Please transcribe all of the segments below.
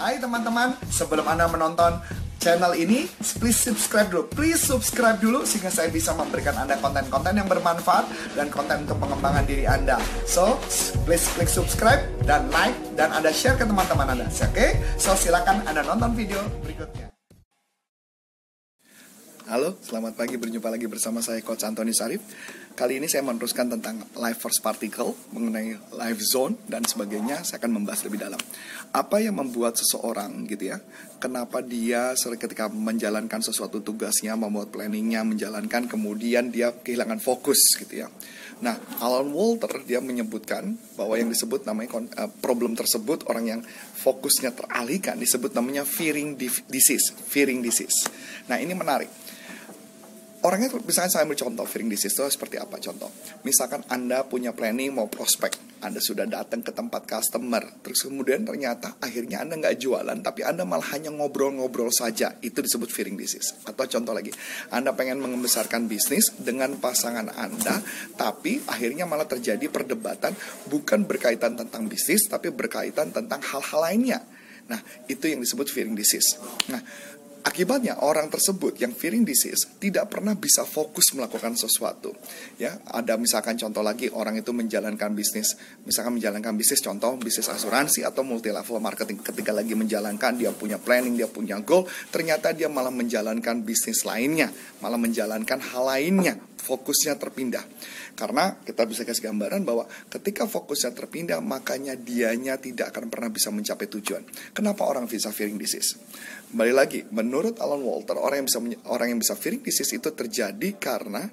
Hai teman-teman, sebelum Anda menonton channel ini, please subscribe dulu. Please subscribe dulu sehingga saya bisa memberikan Anda konten-konten yang bermanfaat dan konten untuk pengembangan diri Anda. So, please klik subscribe dan like dan Anda share ke teman-teman Anda. Oke? Okay? So, silakan Anda nonton video berikutnya. Halo, selamat pagi. Berjumpa lagi bersama saya Coach Antoni Sarif. Kali ini saya meneruskan tentang life force particle, mengenai life zone dan sebagainya. Saya akan membahas lebih dalam. Apa yang membuat seseorang gitu ya, kenapa dia ketika menjalankan sesuatu tugasnya, membuat planningnya, menjalankan, kemudian dia kehilangan fokus gitu ya. Nah, Alan Walter dia menyebutkan bahwa yang disebut namanya eh, problem tersebut orang yang fokusnya teralihkan disebut namanya fearing disease, fearing disease. Nah, ini menarik orangnya misalkan saya ambil contoh fearing disease itu seperti apa? Contoh misalkan anda punya planning mau prospek. Anda sudah datang ke tempat customer terus kemudian ternyata akhirnya anda nggak jualan tapi anda malah hanya ngobrol-ngobrol saja. Itu disebut fearing disease atau contoh lagi anda pengen membesarkan bisnis dengan pasangan anda tapi akhirnya malah terjadi perdebatan bukan berkaitan tentang bisnis tapi berkaitan tentang hal-hal lainnya. Nah, itu yang disebut fearing disease. Nah, Akibatnya orang tersebut yang fearing disease tidak pernah bisa fokus melakukan sesuatu. Ya, ada misalkan contoh lagi orang itu menjalankan bisnis, misalkan menjalankan bisnis contoh bisnis asuransi atau multi level marketing. Ketika lagi menjalankan dia punya planning, dia punya goal, ternyata dia malah menjalankan bisnis lainnya, malah menjalankan hal lainnya, fokusnya terpindah. Karena kita bisa kasih gambaran bahwa ketika fokusnya terpindah, makanya dianya tidak akan pernah bisa mencapai tujuan. Kenapa orang bisa fearing disease? Kembali lagi, menurut Alan Walter, orang yang bisa orang yang bisa fearing disease itu terjadi karena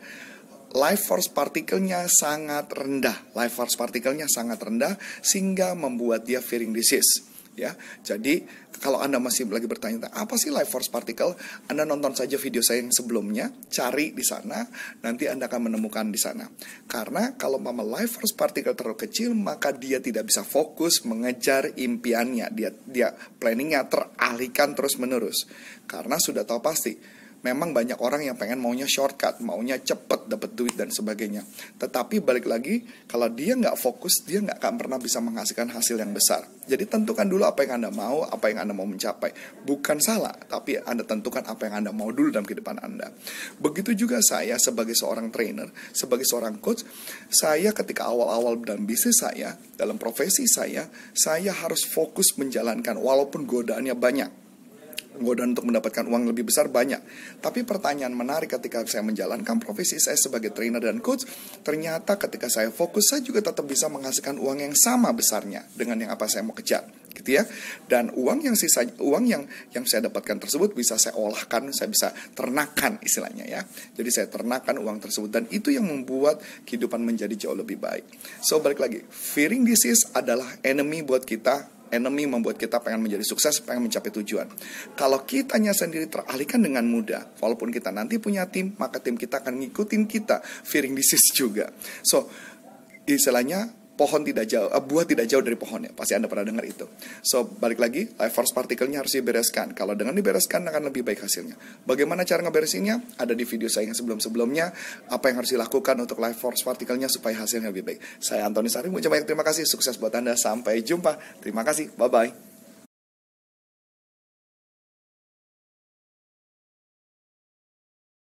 life force partikelnya sangat rendah. Life force partikelnya sangat rendah sehingga membuat dia fearing disease ya. Jadi kalau Anda masih lagi bertanya apa sih life force particle, Anda nonton saja video saya yang sebelumnya, cari di sana, nanti Anda akan menemukan di sana. Karena kalau mama life force particle terlalu kecil, maka dia tidak bisa fokus mengejar impiannya. Dia dia planningnya teralihkan terus menerus. Karena sudah tahu pasti memang banyak orang yang pengen maunya shortcut, maunya cepet dapat duit dan sebagainya. Tetapi balik lagi, kalau dia nggak fokus, dia nggak akan pernah bisa menghasilkan hasil yang besar. Jadi tentukan dulu apa yang anda mau, apa yang anda mau mencapai. Bukan salah, tapi anda tentukan apa yang anda mau dulu dalam kehidupan anda. Begitu juga saya sebagai seorang trainer, sebagai seorang coach, saya ketika awal-awal dalam bisnis saya, dalam profesi saya, saya harus fokus menjalankan walaupun godaannya banyak godaan untuk mendapatkan uang lebih besar banyak. Tapi pertanyaan menarik ketika saya menjalankan profesi saya sebagai trainer dan coach, ternyata ketika saya fokus saya juga tetap bisa menghasilkan uang yang sama besarnya dengan yang apa saya mau kejar, gitu ya. Dan uang yang sisa uang yang yang saya dapatkan tersebut bisa saya olahkan, saya bisa ternakan istilahnya ya. Jadi saya ternakan uang tersebut dan itu yang membuat kehidupan menjadi jauh lebih baik. So balik lagi, fearing disease adalah enemy buat kita enemy membuat kita pengen menjadi sukses, pengen mencapai tujuan. Kalau kitanya sendiri teralihkan dengan mudah, walaupun kita nanti punya tim, maka tim kita akan ngikutin kita, fearing disease juga. So, istilahnya pohon tidak jauh, uh, buah tidak jauh dari pohonnya. Pasti Anda pernah dengar itu. So, balik lagi, life force partikelnya harus dibereskan. Kalau dengan dibereskan akan lebih baik hasilnya. Bagaimana cara ngeberesinnya? Ada di video saya yang sebelum-sebelumnya. Apa yang harus dilakukan untuk life force partikelnya supaya hasilnya lebih baik. Saya Antoni Sari, banyak terima kasih. Sukses buat Anda. Sampai jumpa. Terima kasih. Bye-bye.